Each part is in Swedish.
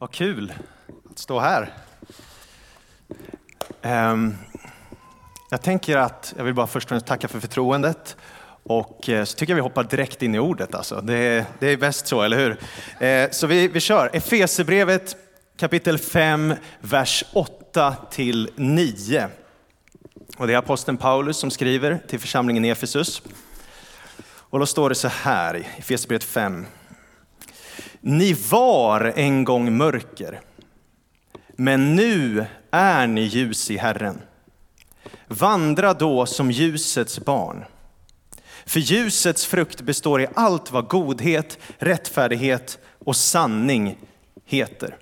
Vad kul att stå här. Ehm, jag tänker att jag vill bara först och främst tacka för förtroendet och eh, så tycker jag vi hoppar direkt in i ordet. Alltså. Det, det är bäst så, eller hur? Eh, så vi, vi kör. Efesierbrevet kapitel 5, vers 8 till 9. Och det är aposteln Paulus som skriver till församlingen i Efesus. Och då står det så här i Efesierbrevet 5. Ni var en gång mörker, men nu är ni ljus i Herren. Vandra då som ljusets barn. För ljusets frukt består i allt vad godhet, rättfärdighet och sanning heter.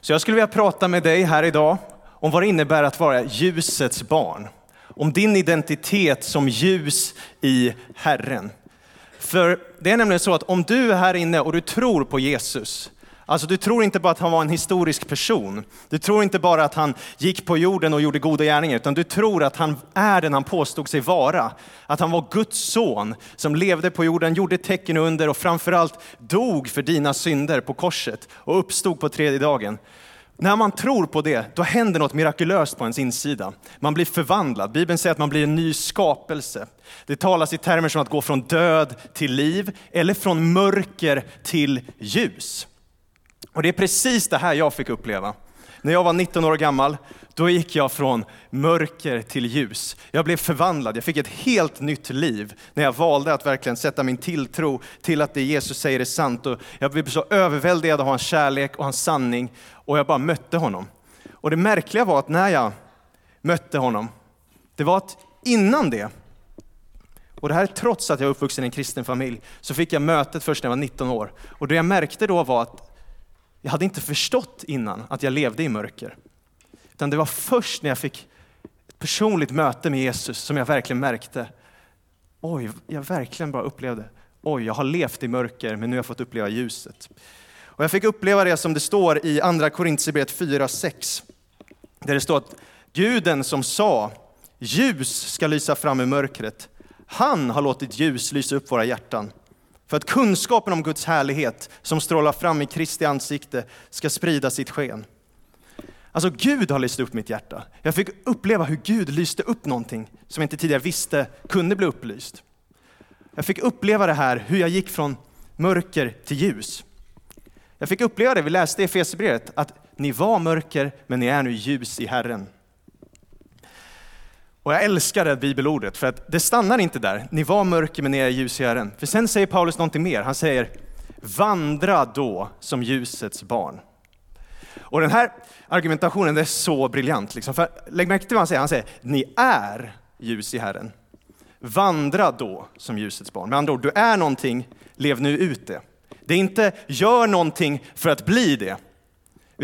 Så jag skulle vilja prata med dig här idag om vad det innebär att vara ljusets barn. Om din identitet som ljus i Herren. För det är nämligen så att om du är här inne och du tror på Jesus, alltså du tror inte bara att han var en historisk person, du tror inte bara att han gick på jorden och gjorde goda gärningar, utan du tror att han är den han påstod sig vara. Att han var Guds son som levde på jorden, gjorde tecken och under och framförallt dog för dina synder på korset och uppstod på tredje dagen. När man tror på det, då händer något mirakulöst på ens insida. Man blir förvandlad. Bibeln säger att man blir en ny skapelse. Det talas i termer som att gå från död till liv eller från mörker till ljus. Och det är precis det här jag fick uppleva. När jag var 19 år gammal, då gick jag från mörker till ljus. Jag blev förvandlad, jag fick ett helt nytt liv när jag valde att verkligen sätta min tilltro till att det Jesus säger är sant. Och jag blev så överväldigad av hans kärlek och hans sanning och jag bara mötte honom. Och det märkliga var att när jag mötte honom, det var att innan det, och det här är trots att jag är uppvuxen i en kristen familj, så fick jag mötet först när jag var 19 år. Och det jag märkte då var att jag hade inte förstått innan att jag levde i mörker. Utan det var först när jag fick ett personligt möte med Jesus som jag verkligen märkte, oj, jag verkligen bara upplevde, oj, jag har levt i mörker men nu har jag fått uppleva ljuset. Och jag fick uppleva det som det står i andra Korintierbrevet 4.6. Där det står att guden som sa, ljus ska lysa fram i mörkret, han har låtit ljus lysa upp våra hjärtan. För att kunskapen om Guds härlighet som strålar fram i Kristi ansikte ska sprida sitt sken. Alltså Gud har lyst upp mitt hjärta. Jag fick uppleva hur Gud lyste upp någonting som jag inte tidigare visste kunde bli upplyst. Jag fick uppleva det här, hur jag gick från mörker till ljus. Jag fick uppleva det, vi läste i Efesierbrevet, att ni var mörker men ni är nu ljus i Herren. Och jag älskar det bibelordet, för att det stannar inte där. Ni var mörker men ni är ljus i Herren. För sen säger Paulus någonting mer. Han säger, vandra då som ljusets barn. Och den här argumentationen är så briljant. Liksom. För lägg märke till vad han säger. Han säger, ni är ljus i Herren. Vandra då som ljusets barn. Med andra ord, du är någonting, lev nu ut det. Det är inte gör någonting för att bli det.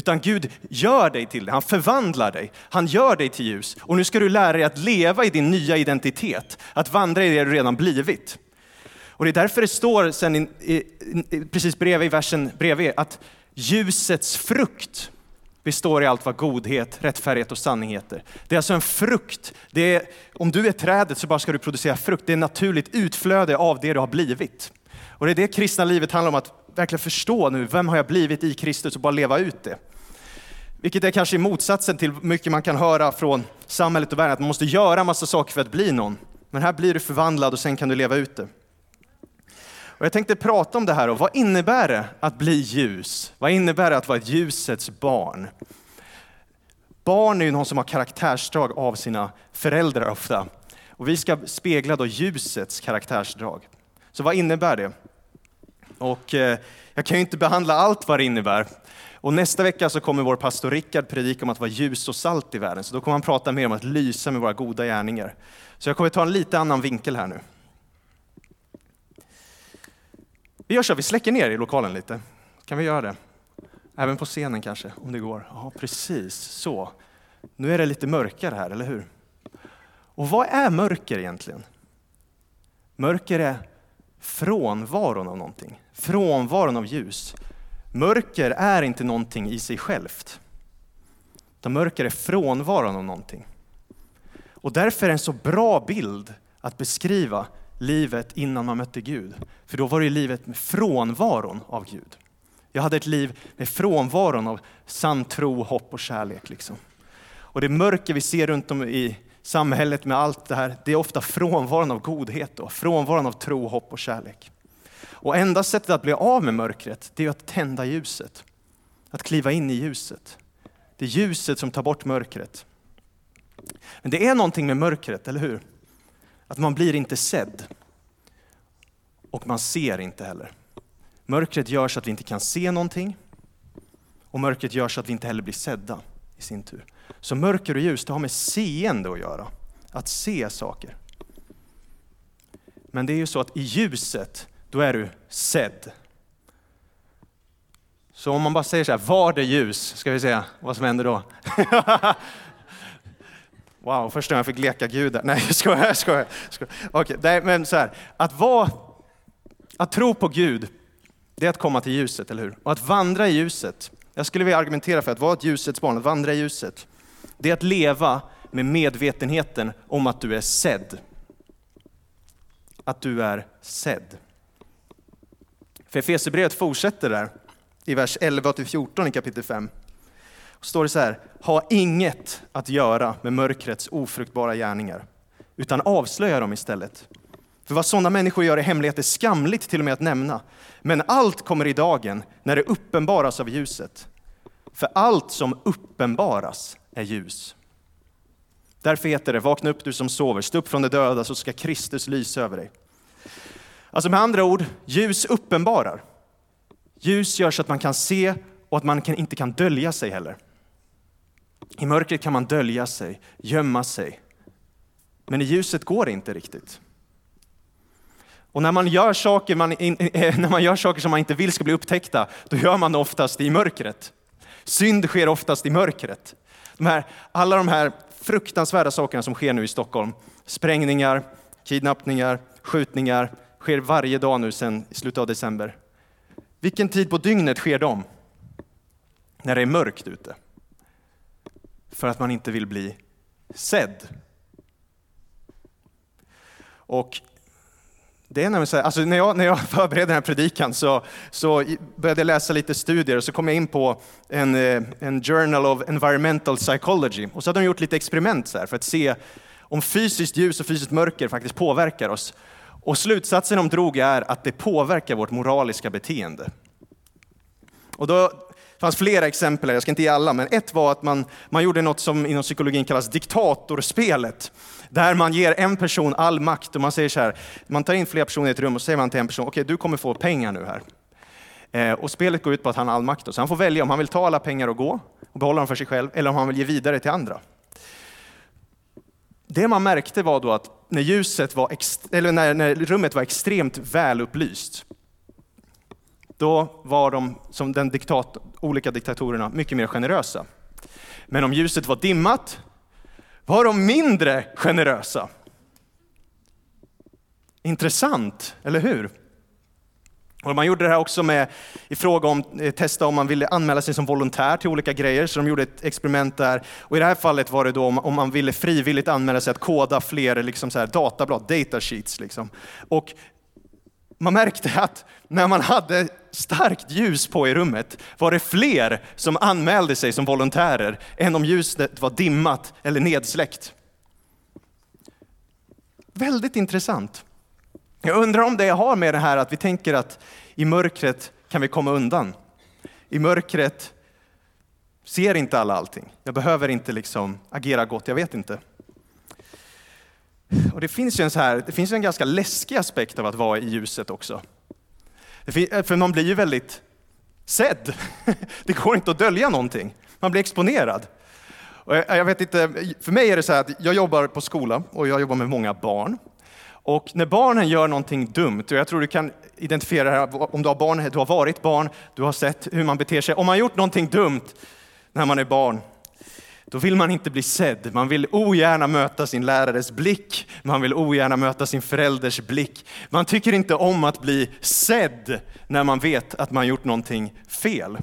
Utan Gud gör dig till det, han förvandlar dig, han gör dig till ljus. Och nu ska du lära dig att leva i din nya identitet, att vandra i det du redan blivit. Och det är därför det står sen i, i, precis bredvid i versen bredvid att ljusets frukt består i allt vad godhet, rättfärdighet och sanning heter. Det är alltså en frukt. Det är, om du är trädet så bara ska du producera frukt. Det är ett naturligt utflöde av det du har blivit. Och det är det kristna livet handlar om, att verkligen förstå nu, vem har jag blivit i Kristus och bara leva ut det. Vilket är kanske motsatsen till mycket man kan höra från samhället och världen, att man måste göra massa saker för att bli någon. Men här blir du förvandlad och sen kan du leva ut det. Och jag tänkte prata om det här och vad innebär det att bli ljus? Vad innebär det att vara ett ljusets barn? Barn är ju någon som har karaktärsdrag av sina föräldrar ofta. Och vi ska spegla då ljusets karaktärsdrag. Så vad innebär det? Och eh, jag kan ju inte behandla allt vad det innebär. Och nästa vecka så kommer vår pastor Rickard predika om att vara ljus och salt i världen. Så då kommer han prata mer om att lysa med våra goda gärningar. Så jag kommer ta en lite annan vinkel här nu. Vi gör så, vi släcker ner i lokalen lite. Kan vi göra det? Även på scenen kanske, om det går. Ja, precis så. Nu är det lite mörkare här, eller hur? Och vad är mörker egentligen? Mörker är frånvaron av någonting, frånvaron av ljus. Mörker är inte någonting i sig självt. Utan mörker är frånvaron av någonting. Och därför är det en så bra bild att beskriva livet innan man mötte Gud. För då var det livet med frånvaron av Gud. Jag hade ett liv med frånvaron av sann tro, hopp och kärlek. Liksom. Och det mörker vi ser runt om i samhället med allt det här, det är ofta frånvaron av godhet och frånvaron av tro, hopp och kärlek. Och enda sättet att bli av med mörkret, det är att tända ljuset. Att kliva in i ljuset. Det är ljuset som tar bort mörkret. Men det är någonting med mörkret, eller hur? Att man blir inte sedd. Och man ser inte heller. Mörkret gör så att vi inte kan se någonting. Och mörkret gör så att vi inte heller blir sedda i sin tur. Så mörker och ljus, det har med seende att göra. Att se saker. Men det är ju så att i ljuset, då är du sedd. Så om man bara säger så här, var det ljus? Ska vi se vad som händer då? wow, första gången jag fick leka Gud där. Nej, jag skojar, jag skojar. Okej, okay, men så här, att, vara, att tro på Gud, det är att komma till ljuset, eller hur? Och att vandra i ljuset, jag skulle vilja argumentera för att vara ett ljusets barn, att vandra i ljuset, det är att leva med medvetenheten om att du är sedd. Att du är sedd. För Efesierbrevet fortsätter där i vers 11-14 i kapitel 5. Och står det så här, ha inget att göra med mörkrets ofruktbara gärningar, utan avslöja dem istället. För vad sådana människor gör i hemlighet är skamligt till och med att nämna. Men allt kommer i dagen när det uppenbaras av ljuset. För allt som uppenbaras är ljus. Därför heter det, vakna upp du som sover, stå upp från de döda så ska Kristus lysa över dig. Alltså med andra ord, ljus uppenbarar. Ljus gör så att man kan se och att man inte kan dölja sig heller. I mörkret kan man dölja sig, gömma sig. Men i ljuset går det inte riktigt. Och när man, gör saker man, eh, när man gör saker som man inte vill ska bli upptäckta, då gör man det oftast i mörkret. Synd sker oftast i mörkret. De här, alla de här fruktansvärda sakerna som sker nu i Stockholm, sprängningar, kidnappningar, skjutningar, sker varje dag nu sedan slutet av december. Vilken tid på dygnet sker de? När det är mörkt ute. För att man inte vill bli sedd. Och det är nämligen så här, alltså när, jag, när jag förberedde den här predikan så, så började jag läsa lite studier och så kom jag in på en, eh, en Journal of Environmental Psychology. Och så hade de gjort lite experiment så här för att se om fysiskt ljus och fysiskt mörker faktiskt påverkar oss. Och slutsatsen de drog är att det påverkar vårt moraliska beteende. Och då fanns flera exempel, jag ska inte ge alla, men ett var att man, man gjorde något som inom psykologin kallas diktatorspelet. Där man ger en person all makt och man säger så här, man tar in flera personer i ett rum och säger man till en person, okej okay, du kommer få pengar nu här. Eh, och spelet går ut på att han har all makt, så han får välja om han vill ta alla pengar och gå och behålla dem för sig själv, eller om han vill ge vidare till andra. Det man märkte var då att när, ljuset var eller när, när rummet var extremt välupplyst, då var de, som den diktat, olika diktatorerna, mycket mer generösa. Men om ljuset var dimmat var de mindre generösa. Intressant, eller hur? Och man gjorde det här också med, i fråga om eh, testa om man ville anmäla sig som volontär till olika grejer, så de gjorde ett experiment där. Och i det här fallet var det då om, man ville frivilligt anmäla sig att koda fler liksom så här datablad, datasheets. Liksom. Och man märkte att när man hade starkt ljus på i rummet var det fler som anmälde sig som volontärer än om ljuset var dimmat eller nedsläckt. Väldigt intressant. Jag undrar om det har med det här att vi tänker att i mörkret kan vi komma undan. I mörkret ser inte alla allting. Jag behöver inte liksom agera gott, jag vet inte. Och det finns ju en, så här, det finns en ganska läskig aspekt av att vara i ljuset också. För man blir ju väldigt sedd. Det går inte att dölja någonting. Man blir exponerad. Och jag vet inte, för mig är det så här att jag jobbar på skola och jag jobbar med många barn. Och när barnen gör någonting dumt, och jag tror du kan identifiera det här om du har barn, du har varit barn, du har sett hur man beter sig. Om man har gjort någonting dumt när man är barn, då vill man inte bli sedd. Man vill ogärna möta sin lärares blick. Man vill ogärna möta sin förälders blick. Man tycker inte om att bli sedd när man vet att man gjort någonting fel.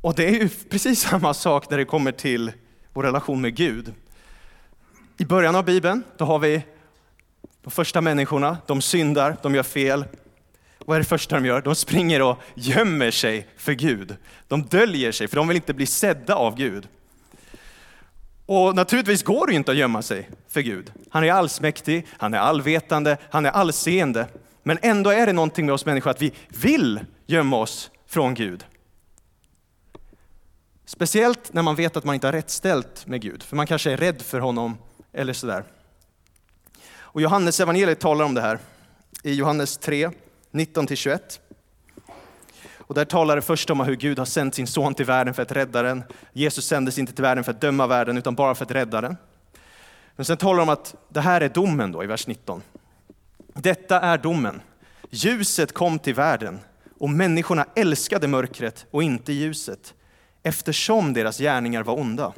Och det är ju precis samma sak när det kommer till vår relation med Gud. I början av Bibeln, då har vi de första människorna, de syndar, de gör fel vad är det första de gör? De springer och gömmer sig för Gud. De döljer sig för de vill inte bli sedda av Gud. Och naturligtvis går det inte att gömma sig för Gud. Han är allsmäktig, han är allvetande, han är allseende. Men ändå är det någonting med oss människor att vi vill gömma oss från Gud. Speciellt när man vet att man inte har rätt ställt med Gud, för man kanske är rädd för honom eller sådär. Och Johannes evangeliet talar om det här i Johannes 3, 19-21. Och där talar det först om hur Gud har sänt sin son till världen för att rädda den. Jesus sändes inte till världen för att döma världen, utan bara för att rädda den. Men sen talar det om att det här är domen då i vers 19. Detta är domen. Ljuset kom till världen och människorna älskade mörkret och inte ljuset eftersom deras gärningar var onda.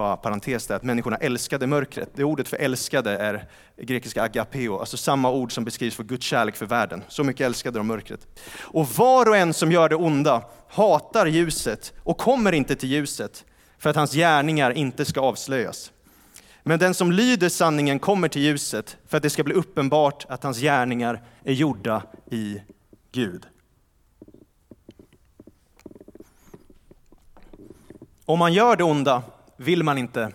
Bara parentes där, att människorna älskade mörkret. Det ordet för älskade är grekiska agapeo, alltså samma ord som beskrivs för Guds kärlek för världen. Så mycket älskade de mörkret. Och var och en som gör det onda hatar ljuset och kommer inte till ljuset för att hans gärningar inte ska avslöjas. Men den som lyder sanningen kommer till ljuset för att det ska bli uppenbart att hans gärningar är gjorda i Gud. Om man gör det onda vill man inte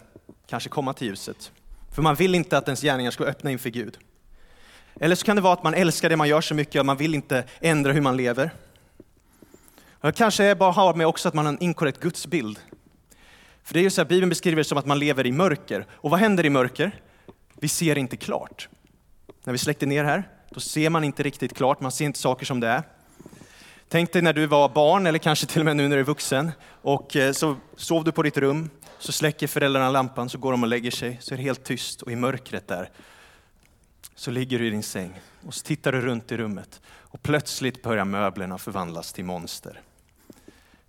kanske komma till ljuset. För man vill inte att ens gärningar ska öppna inför Gud. Eller så kan det vara att man älskar det man gör så mycket och man vill inte ändra hur man lever. Det kanske bara har med också att man har en inkorrekt gudsbild. För det är ju så här, Bibeln beskriver det som att man lever i mörker. Och vad händer i mörker? Vi ser inte klart. När vi släckte ner här, då ser man inte riktigt klart, man ser inte saker som det är. Tänk dig när du var barn, eller kanske till och med nu när du är vuxen, och eh, så sov du på ditt rum, så släcker föräldrarna lampan, så går de och lägger sig, så är det helt tyst och i mörkret där så ligger du i din säng och så tittar du runt i rummet och plötsligt börjar möblerna förvandlas till monster.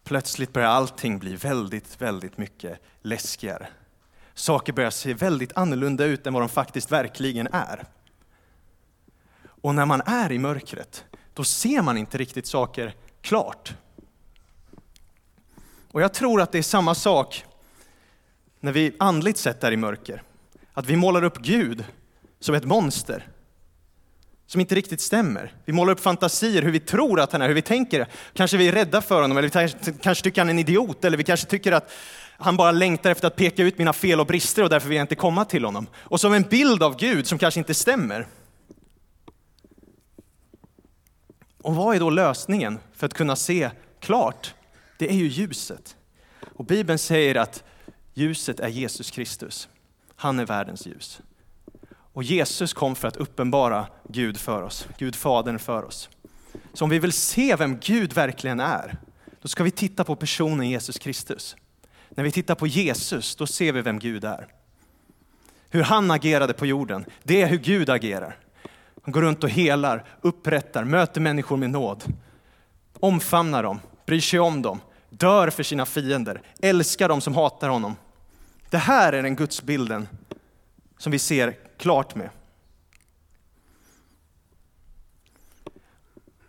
Plötsligt börjar allting bli väldigt, väldigt mycket läskigare. Saker börjar se väldigt annorlunda ut än vad de faktiskt verkligen är. Och när man är i mörkret, då ser man inte riktigt saker klart. Och jag tror att det är samma sak när vi andligt sett är i mörker. Att vi målar upp Gud som ett monster som inte riktigt stämmer. Vi målar upp fantasier hur vi tror att han är, hur vi tänker. Kanske vi är rädda för honom, eller vi kanske tycker han är en idiot, eller vi kanske tycker att han bara längtar efter att peka ut mina fel och brister och därför vill jag inte komma till honom. Och som en bild av Gud som kanske inte stämmer. Och vad är då lösningen för att kunna se klart? Det är ju ljuset. Och Bibeln säger att ljuset är Jesus Kristus. Han är världens ljus. Och Jesus kom för att uppenbara Gud för oss, Gud Fadern för oss. Så om vi vill se vem Gud verkligen är, då ska vi titta på personen Jesus Kristus. När vi tittar på Jesus, då ser vi vem Gud är. Hur han agerade på jorden, det är hur Gud agerar. Han går runt och helar, upprättar, möter människor med nåd. Omfamnar dem, bryr sig om dem, dör för sina fiender, älskar dem som hatar honom. Det här är den gudsbilden som vi ser klart med.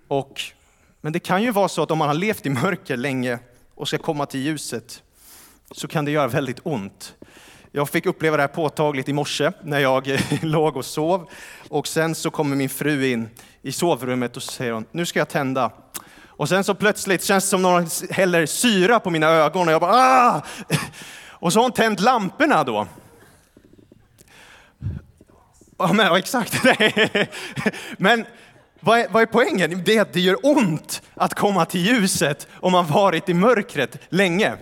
Och, men det kan ju vara så att om man har levt i mörker länge och ska komma till ljuset så kan det göra väldigt ont. Jag fick uppleva det här påtagligt i morse när jag låg och sov. Och sen så kommer min fru in i sovrummet och säger hon, nu ska jag tända. Och sen så plötsligt känns det som någon häller syra på mina ögon och jag bara ah! Och så har hon tänt lamporna då. Ja, men, exakt. men vad är, vad är poängen? Det är att det gör ont att komma till ljuset om man varit i mörkret länge.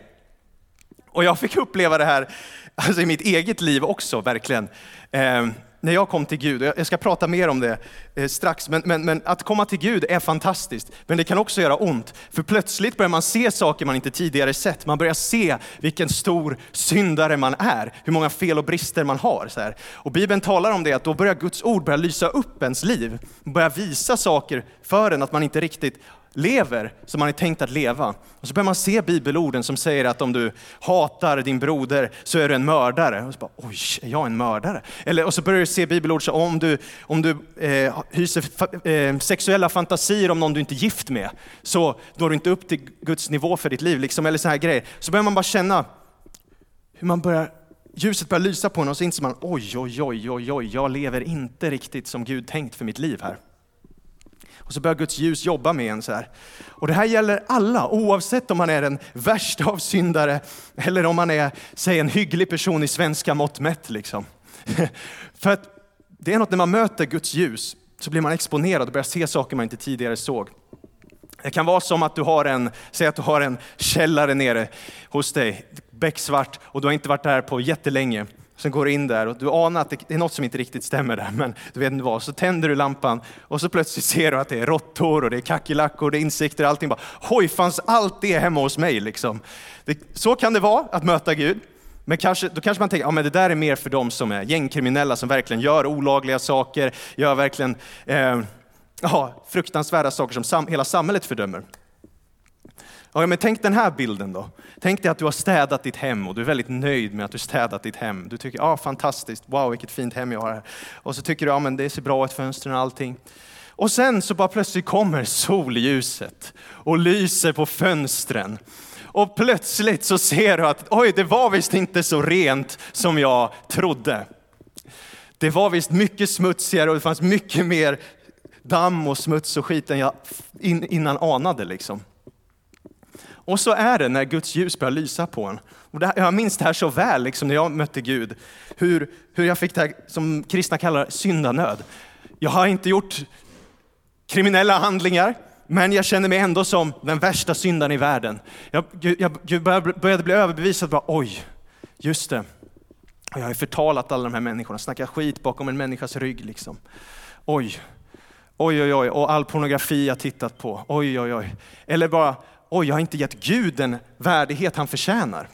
Och jag fick uppleva det här alltså i mitt eget liv också, verkligen. Ehm, när jag kom till Gud, jag ska prata mer om det eh, strax, men, men, men, att komma till Gud är fantastiskt. Men det kan också göra ont, för plötsligt börjar man se saker man inte tidigare sett. Man börjar se vilken stor syndare man är, hur många fel och brister man har. Så här. Och Bibeln talar om det, att då börjar Guds ord börja lysa upp ens liv, börja visa saker för en att man inte riktigt lever som man är tänkt att leva. Och så börjar man se bibelorden som säger att om du hatar din broder så är du en mördare. Och så bara, oj, är jag en mördare? Eller, och så börjar du se bibelord som om du, om du eh, hyser eh, sexuella fantasier om någon du inte är gift med, så når du inte upp till Guds nivå för ditt liv. Liksom, eller så här grejer. Så börjar man bara känna hur man börjar Ljuset börjar lysa på en och så inser man, oj, oj, oj, oj, oj, jag lever inte riktigt som Gud tänkt för mitt liv här. Och så börjar Guds ljus jobba med en så här. Och det här gäller alla, oavsett om man är den värsta av syndare eller om man är, säg en hygglig person i svenska mått mätt. Liksom. För att det är något när man möter Guds ljus så blir man exponerad och börjar se saker man inte tidigare såg. Det kan vara som att du har en, säg att du har en källare nere hos dig, becksvart, och du har inte varit där på jättelänge. Sen går du in där och du anar att det är något som inte riktigt stämmer där, men du vet inte vad. Så tänder du lampan och så plötsligt ser du att det är råttor och det är kackerlackor, det är insekter, allting bara, hoj, fanns allt det hemma hos mig liksom? Det, så kan det vara att möta Gud. Men kanske, då kanske man tänker, ja men det där är mer för de som är gängkriminella, som verkligen gör olagliga saker, gör verkligen eh, ja, fruktansvärda saker som sam hela samhället fördömer. Ja, men tänk den här bilden då. Tänk dig att du har städat ditt hem och du är väldigt nöjd med att du städat ditt hem. Du tycker, ja fantastiskt, wow vilket fint hem jag har här. Och så tycker du, ja men det ser bra ut, fönstren och allting. Och sen så bara plötsligt kommer solljuset och lyser på fönstren. Och plötsligt så ser du att, oj det var visst inte så rent som jag trodde. Det var visst mycket smutsigare och det fanns mycket mer damm och smuts och skit än jag innan anade. Liksom. Och så är det när Guds ljus börjar lysa på en. Och här, jag minns det här så väl liksom, när jag mötte Gud, hur, hur jag fick det här som kristna kallar syndanöd. Jag har inte gjort kriminella handlingar, men jag känner mig ändå som den värsta syndaren i världen. Jag, jag, jag började bli överbevisad, bara, oj, just det. Jag har förtalat alla de här människorna, snackat skit bakom en människas rygg. Liksom. Oj, oj, oj, oj, och all pornografi jag tittat på. Oj, oj, oj. Eller bara, oj, jag har inte gett Gud den värdighet han förtjänar.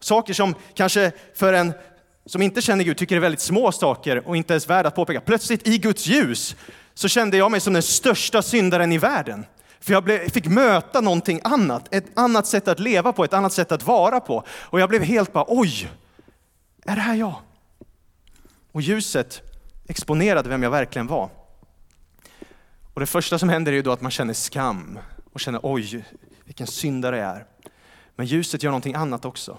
Saker som kanske för en som inte känner Gud tycker är väldigt små saker och inte ens värda att påpeka. Plötsligt i Guds ljus så kände jag mig som den största syndaren i världen. För jag blev, fick möta någonting annat, ett annat sätt att leva på, ett annat sätt att vara på. Och jag blev helt bara, oj, är det här jag? Och ljuset exponerade vem jag verkligen var. Och det första som händer är ju då att man känner skam och känner, oj, vilken syndare jag är. Men ljuset gör någonting annat också.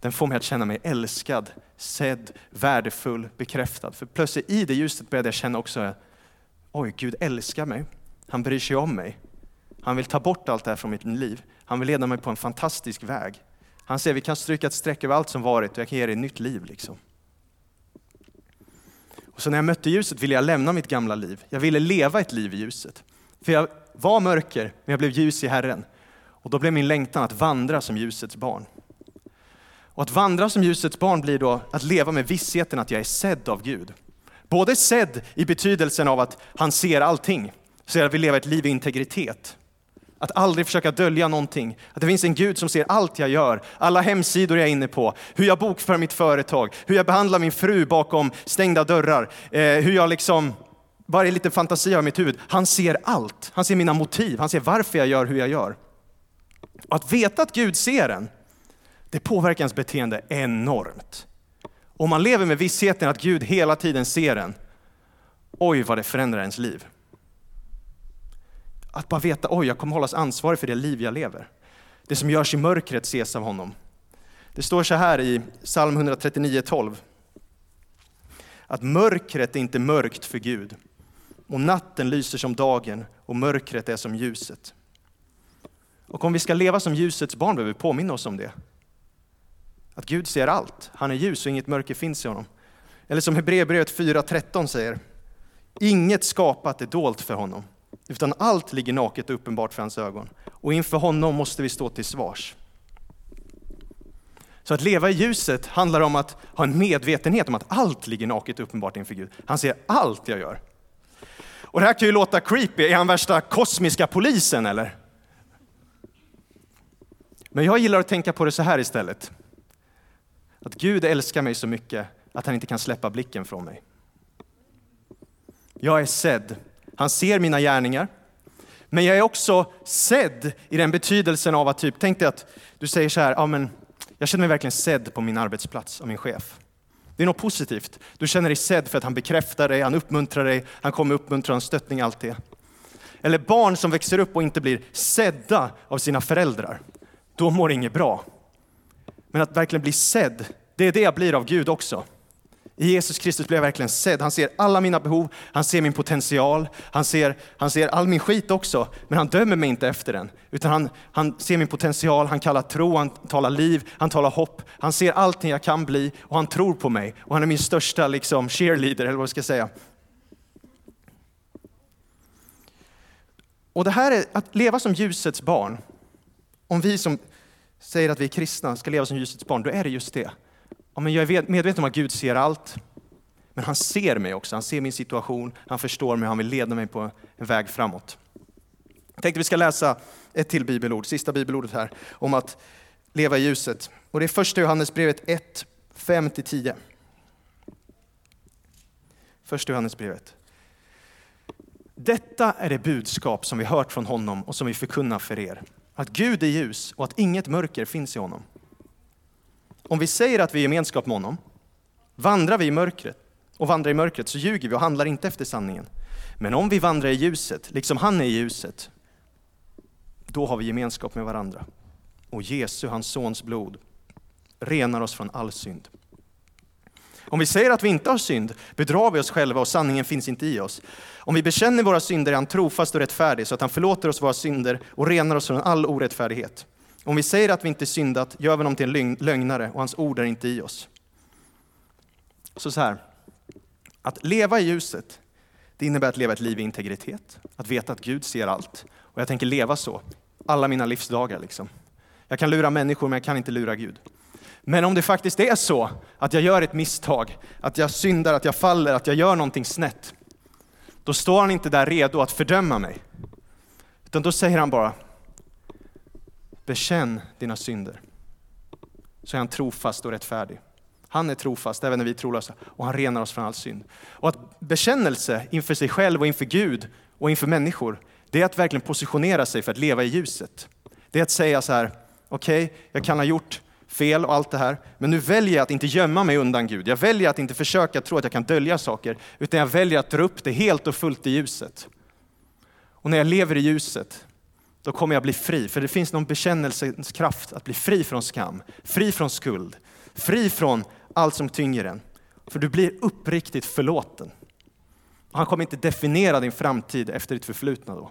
Den får mig att känna mig älskad, sedd, värdefull, bekräftad. För plötsligt i det ljuset började jag känna också, oj, Gud älskar mig. Han bryr sig om mig. Han vill ta bort allt det här från mitt liv. Han vill leda mig på en fantastisk väg. Han säger, vi kan stryka ett streck över allt som varit och jag kan ge dig ett nytt liv. Liksom. Och så när jag mötte ljuset ville jag lämna mitt gamla liv. Jag ville leva ett liv i ljuset. För jag var mörker, men jag blev ljus i Herren. Och då blev min längtan att vandra som ljusets barn. Och att vandra som ljusets barn blir då att leva med vissheten att jag är sedd av Gud. Både sedd i betydelsen av att han ser allting, så jag vill leva ett liv i integritet. Att aldrig försöka dölja någonting. Att det finns en Gud som ser allt jag gör, alla hemsidor jag är inne på, hur jag bokför mitt företag, hur jag behandlar min fru bakom stängda dörrar, eh, hur jag liksom, varje liten fantasi har i mitt huvud. Han ser allt. Han ser mina motiv, han ser varför jag gör hur jag gör. Och att veta att Gud ser en, det påverkar ens beteende enormt. Om man lever med vissheten att Gud hela tiden ser en, oj vad det förändrar ens liv. Att bara veta, oj jag kommer hållas ansvarig för det liv jag lever. Det som görs i mörkret ses av honom. Det står så här i psalm 139.12. Att mörkret är inte mörkt för Gud. Och natten lyser som dagen och mörkret är som ljuset. Och om vi ska leva som ljusets barn behöver vi påminna oss om det. Att Gud ser allt. Han är ljus och inget mörker finns i honom. Eller som Hebreerbrevet 4.13 säger. Inget skapat är dolt för honom, utan allt ligger naket och uppenbart för hans ögon. Och inför honom måste vi stå till svars. Så att leva i ljuset handlar om att ha en medvetenhet om att allt ligger naket och uppenbart inför Gud. Han ser allt jag gör. Och det här kan ju låta creepy. Är han värsta kosmiska polisen eller? Men jag gillar att tänka på det så här istället. Att Gud älskar mig så mycket att han inte kan släppa blicken från mig. Jag är sedd. Han ser mina gärningar. Men jag är också sedd i den betydelsen av att, typ, tänk dig att du säger så här, ja, men jag känner mig verkligen sedd på min arbetsplats av min chef. Det är något positivt. Du känner dig sedd för att han bekräftar dig, han uppmuntrar dig, han kommer uppmuntra och stöttning, allt det. Eller barn som växer upp och inte blir sedda av sina föräldrar då mår inget bra. Men att verkligen bli sedd, det är det jag blir av Gud också. I Jesus Kristus blir jag verkligen sedd. Han ser alla mina behov, han ser min potential, han ser, han ser all min skit också. Men han dömer mig inte efter den. Utan han, han ser min potential, han kallar tro, han talar liv, han talar hopp. Han ser allting jag kan bli och han tror på mig. Och han är min största liksom, cheerleader, eller vad jag ska säga. Och det här är att leva som ljusets barn. Om vi som säger att vi är kristna ska leva som ljusets barn, då är det just det. Ja, men jag är medveten om att Gud ser allt, men han ser mig också. Han ser min situation, han förstår mig, han vill leda mig på en väg framåt. Jag tänkte vi ska läsa ett till bibelord, sista bibelordet här, om att leva i ljuset. Och det är första Johannesbrevet 1, 5-10. Första Johannesbrevet. Detta är det budskap som vi hört från honom och som vi förkunnar för er. Att Gud är ljus och att inget mörker finns i honom. Om vi säger att vi är i gemenskap med honom, vandrar vi i mörkret och vandrar i mörkret så ljuger vi och handlar inte efter sanningen. Men om vi vandrar i ljuset, liksom han är i ljuset, då har vi gemenskap med varandra. Och Jesu, hans sons blod, renar oss från all synd. Om vi säger att vi inte har synd bedrar vi oss själva och sanningen finns inte i oss. Om vi bekänner våra synder är han trofast och rättfärdig så att han förlåter oss våra synder och renar oss från all orättfärdighet. Om vi säger att vi inte syndat gör vi honom till en lögnare och hans ord är inte i oss. Så, så här, att leva i ljuset, det innebär att leva ett liv i integritet, att veta att Gud ser allt. Och jag tänker leva så, alla mina livsdagar. Liksom. Jag kan lura människor, men jag kan inte lura Gud. Men om det faktiskt är så att jag gör ett misstag, att jag syndar, att jag faller, att jag gör någonting snett, då står han inte där redo att fördöma mig. Utan då säger han bara, bekänn dina synder. Så är han trofast och rättfärdig. Han är trofast även när vi är trolösa och han renar oss från all synd. Och att bekännelse inför sig själv och inför Gud och inför människor, det är att verkligen positionera sig för att leva i ljuset. Det är att säga så här, okej, okay, jag kan ha gjort fel och allt det här. Men nu väljer jag att inte gömma mig undan Gud. Jag väljer att inte försöka tro att jag kan dölja saker, utan jag väljer att dra upp det helt och fullt i ljuset. Och när jag lever i ljuset, då kommer jag bli fri. För det finns någon bekännelsens kraft att bli fri från skam, fri från skuld, fri från allt som tynger en. För du blir uppriktigt förlåten. Han kommer inte definiera din framtid efter ditt förflutna då.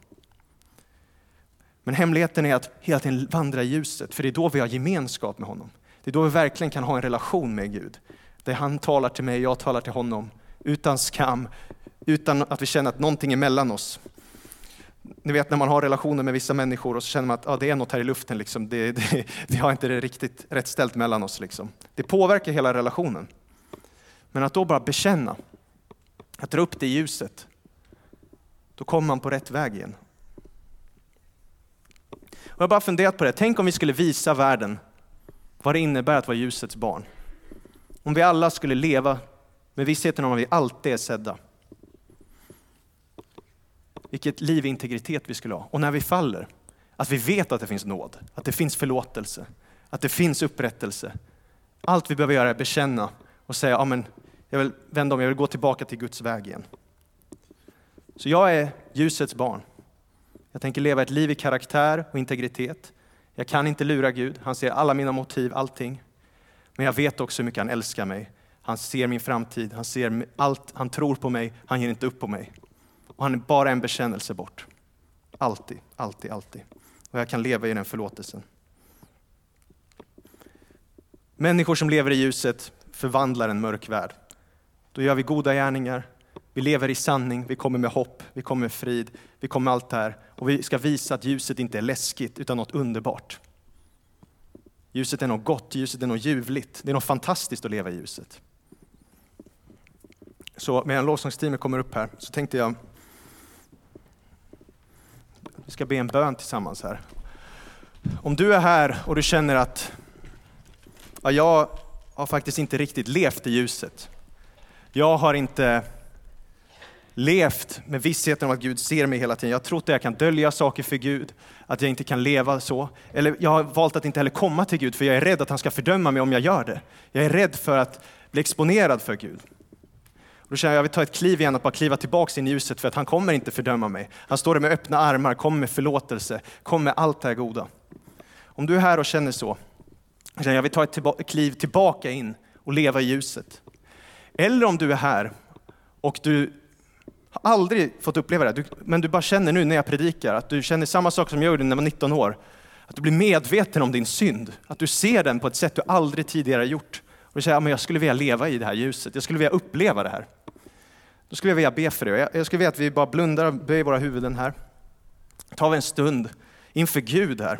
Men hemligheten är att hela tiden vandra i ljuset, för det är då vi har gemenskap med honom. Det är då vi verkligen kan ha en relation med Gud. Där han talar till mig, jag talar till honom. Utan skam, utan att vi känner att någonting är mellan oss. Ni vet när man har relationer med vissa människor och så känner man att ah, det är något här i luften, liksom. det, det, vi har inte det riktigt rätt ställt mellan oss. Liksom. Det påverkar hela relationen. Men att då bara bekänna, att dra upp det i ljuset, då kommer man på rätt väg igen. Och jag har bara funderat på det. Tänk om vi skulle visa världen vad det innebär att vara ljusets barn. Om vi alla skulle leva med vissheten om att vi alltid är sedda. Vilket liv i integritet vi skulle ha. Och när vi faller, att vi vet att det finns nåd, att det finns förlåtelse, att det finns upprättelse. Allt vi behöver göra är att bekänna och säga, amen, jag vill vända om, jag vill gå tillbaka till Guds väg igen. Så jag är ljusets barn. Jag tänker leva ett liv i karaktär och integritet. Jag kan inte lura Gud. Han ser alla mina motiv, allting. Men jag vet också hur mycket han älskar mig. Han ser min framtid, han ser allt, han tror på mig, han ger inte upp på mig. Och han är bara en bekännelse bort. Alltid, alltid, alltid. Och jag kan leva i den förlåtelsen. Människor som lever i ljuset förvandlar en mörk värld. Då gör vi goda gärningar, vi lever i sanning, vi kommer med hopp, vi kommer med frid, vi kommer med allt det här. Och vi ska visa att ljuset inte är läskigt utan något underbart. Ljuset är något gott, ljuset är något ljuvligt. Det är något fantastiskt att leva i ljuset. Så medan lovsångsteamet kommer upp här så tänkte jag vi ska be en bön tillsammans här. Om du är här och du känner att ja, jag har faktiskt inte riktigt levt i ljuset. Jag har inte levt med vissheten om att Gud ser mig hela tiden. Jag har trott att jag kan dölja saker för Gud, att jag inte kan leva så. Eller jag har valt att inte heller komma till Gud för jag är rädd att han ska fördöma mig om jag gör det. Jag är rädd för att bli exponerad för Gud. Och då känner jag att jag vill ta ett kliv igen, att bara kliva tillbaka in i ljuset för att han kommer inte fördöma mig. Han står där med öppna armar, kommer med förlåtelse, kommer med allt det här goda. Om du är här och känner så, jag vill ta ett kliv tillbaka in och leva i ljuset. Eller om du är här och du har aldrig fått uppleva det, men du bara känner nu när jag predikar att du känner samma sak som jag gjorde när jag var 19 år. Att du blir medveten om din synd, att du ser den på ett sätt du aldrig tidigare gjort. Och du säger, att jag skulle vilja leva i det här ljuset, jag skulle vilja uppleva det här. Då skulle jag vilja be för det. Jag skulle vilja att vi bara blundar och böjer våra huvuden här. Tar vi en stund inför Gud här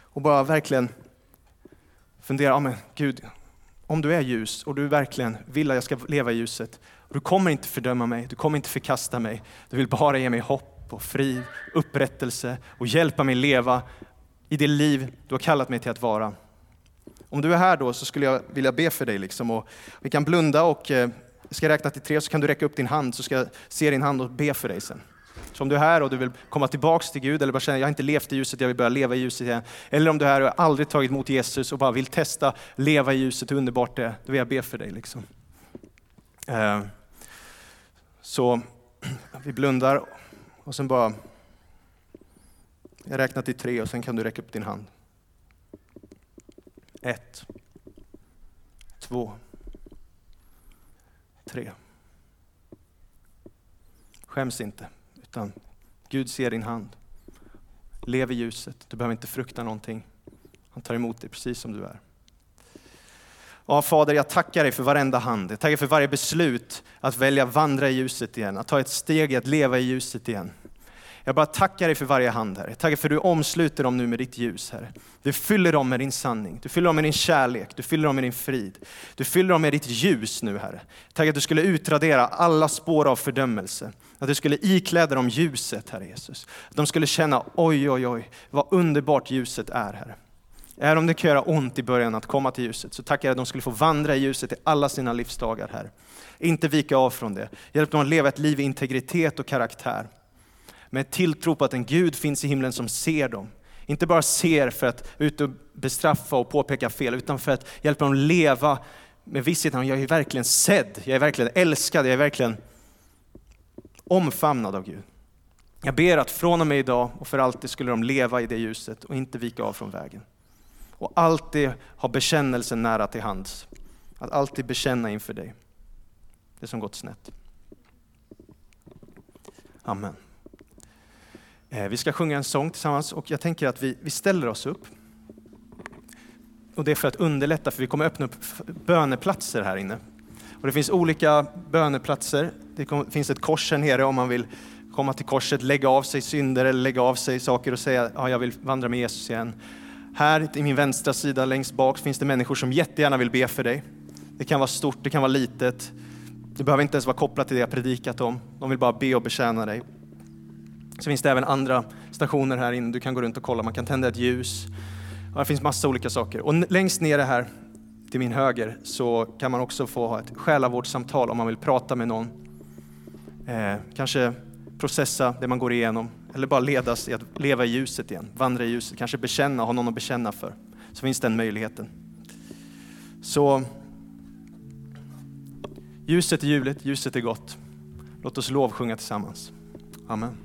och bara verkligen funderar, ja men Gud, om du är ljus och du verkligen vill att jag ska leva i ljuset, du kommer inte fördöma mig, du kommer inte förkasta mig. Du vill bara ge mig hopp och frid, upprättelse och hjälpa mig leva i det liv du har kallat mig till att vara. Om du är här då så skulle jag vilja be för dig. Liksom och vi kan blunda och eh, jag ska räkna till tre så kan du räcka upp din hand så ska jag se din hand och be för dig sen. Så om du är här och du vill komma tillbaks till Gud eller bara känner jag har inte levt i ljuset, jag vill börja leva i ljuset igen. Eller om du är här och aldrig tagit emot Jesus och bara vill testa leva i ljuset, hur underbart det är. Då vill jag be för dig. Liksom. Eh, så vi blundar och sen bara, jag räknar till tre och sen kan du räcka upp din hand. Ett, två, tre. Skäms inte, utan Gud ser din hand. Lev i ljuset, du behöver inte frukta någonting. Han tar emot dig precis som du är. Ja, Fader, jag tackar dig för varenda hand. Jag tackar för varje beslut att välja vandra i ljuset igen, att ta ett steg att leva i ljuset igen. Jag bara tackar dig för varje hand, Herre. Tackar för att du omsluter dem nu med ditt ljus, Herre. Du fyller dem med din sanning, du fyller dem med din kärlek, du fyller dem med din frid. Du fyller dem med ditt ljus nu, Herre. Tack att du skulle utradera alla spår av fördömelse. Att du skulle ikläda dem ljuset, Herre Jesus. Att de skulle känna, oj, oj, oj, vad underbart ljuset är, Herre. Även om det kan göra ont i början att komma till ljuset, så tackar jag att de skulle få vandra i ljuset i alla sina livsdagar, här. Inte vika av från det. Hjälp dem att leva ett liv i integritet och karaktär med tilltro på att en Gud finns i himlen som ser dem. Inte bara ser för att ut och bestraffa och påpeka fel, utan för att hjälpa dem leva med vissheten om jag är verkligen sedd, jag är verkligen älskad, jag är verkligen omfamnad av Gud. Jag ber att från och med idag och för alltid skulle de leva i det ljuset och inte vika av från vägen. Och alltid ha bekännelsen nära till hands. Att alltid bekänna inför dig det som gått snett. Amen. Eh, vi ska sjunga en sång tillsammans och jag tänker att vi, vi ställer oss upp. Och det är för att underlätta, för vi kommer öppna upp böneplatser här inne. Och det finns olika böneplatser. Det finns ett kors här nere om man vill komma till korset, lägga av sig synder eller lägga av sig saker och säga ja, jag vill vandra med Jesus igen. Här i min vänstra sida längst bak finns det människor som jättegärna vill be för dig. Det kan vara stort, det kan vara litet. Det behöver inte ens vara kopplat till det jag predikat om. De vill bara be och betjäna dig. Så finns det även andra stationer här inne. Du kan gå runt och kolla. Man kan tända ett ljus. Och det finns massa olika saker. Och längst nere här till min höger så kan man också få ha ett själavårdssamtal om man vill prata med någon. Eh, kanske processa det man går igenom eller bara ledas i att leva i ljuset igen, vandra i ljuset, kanske bekänna, ha någon att bekänna för. Så finns den möjligheten. Så ljuset är ljuvligt, ljuset är gott. Låt oss lovsjunga tillsammans. Amen.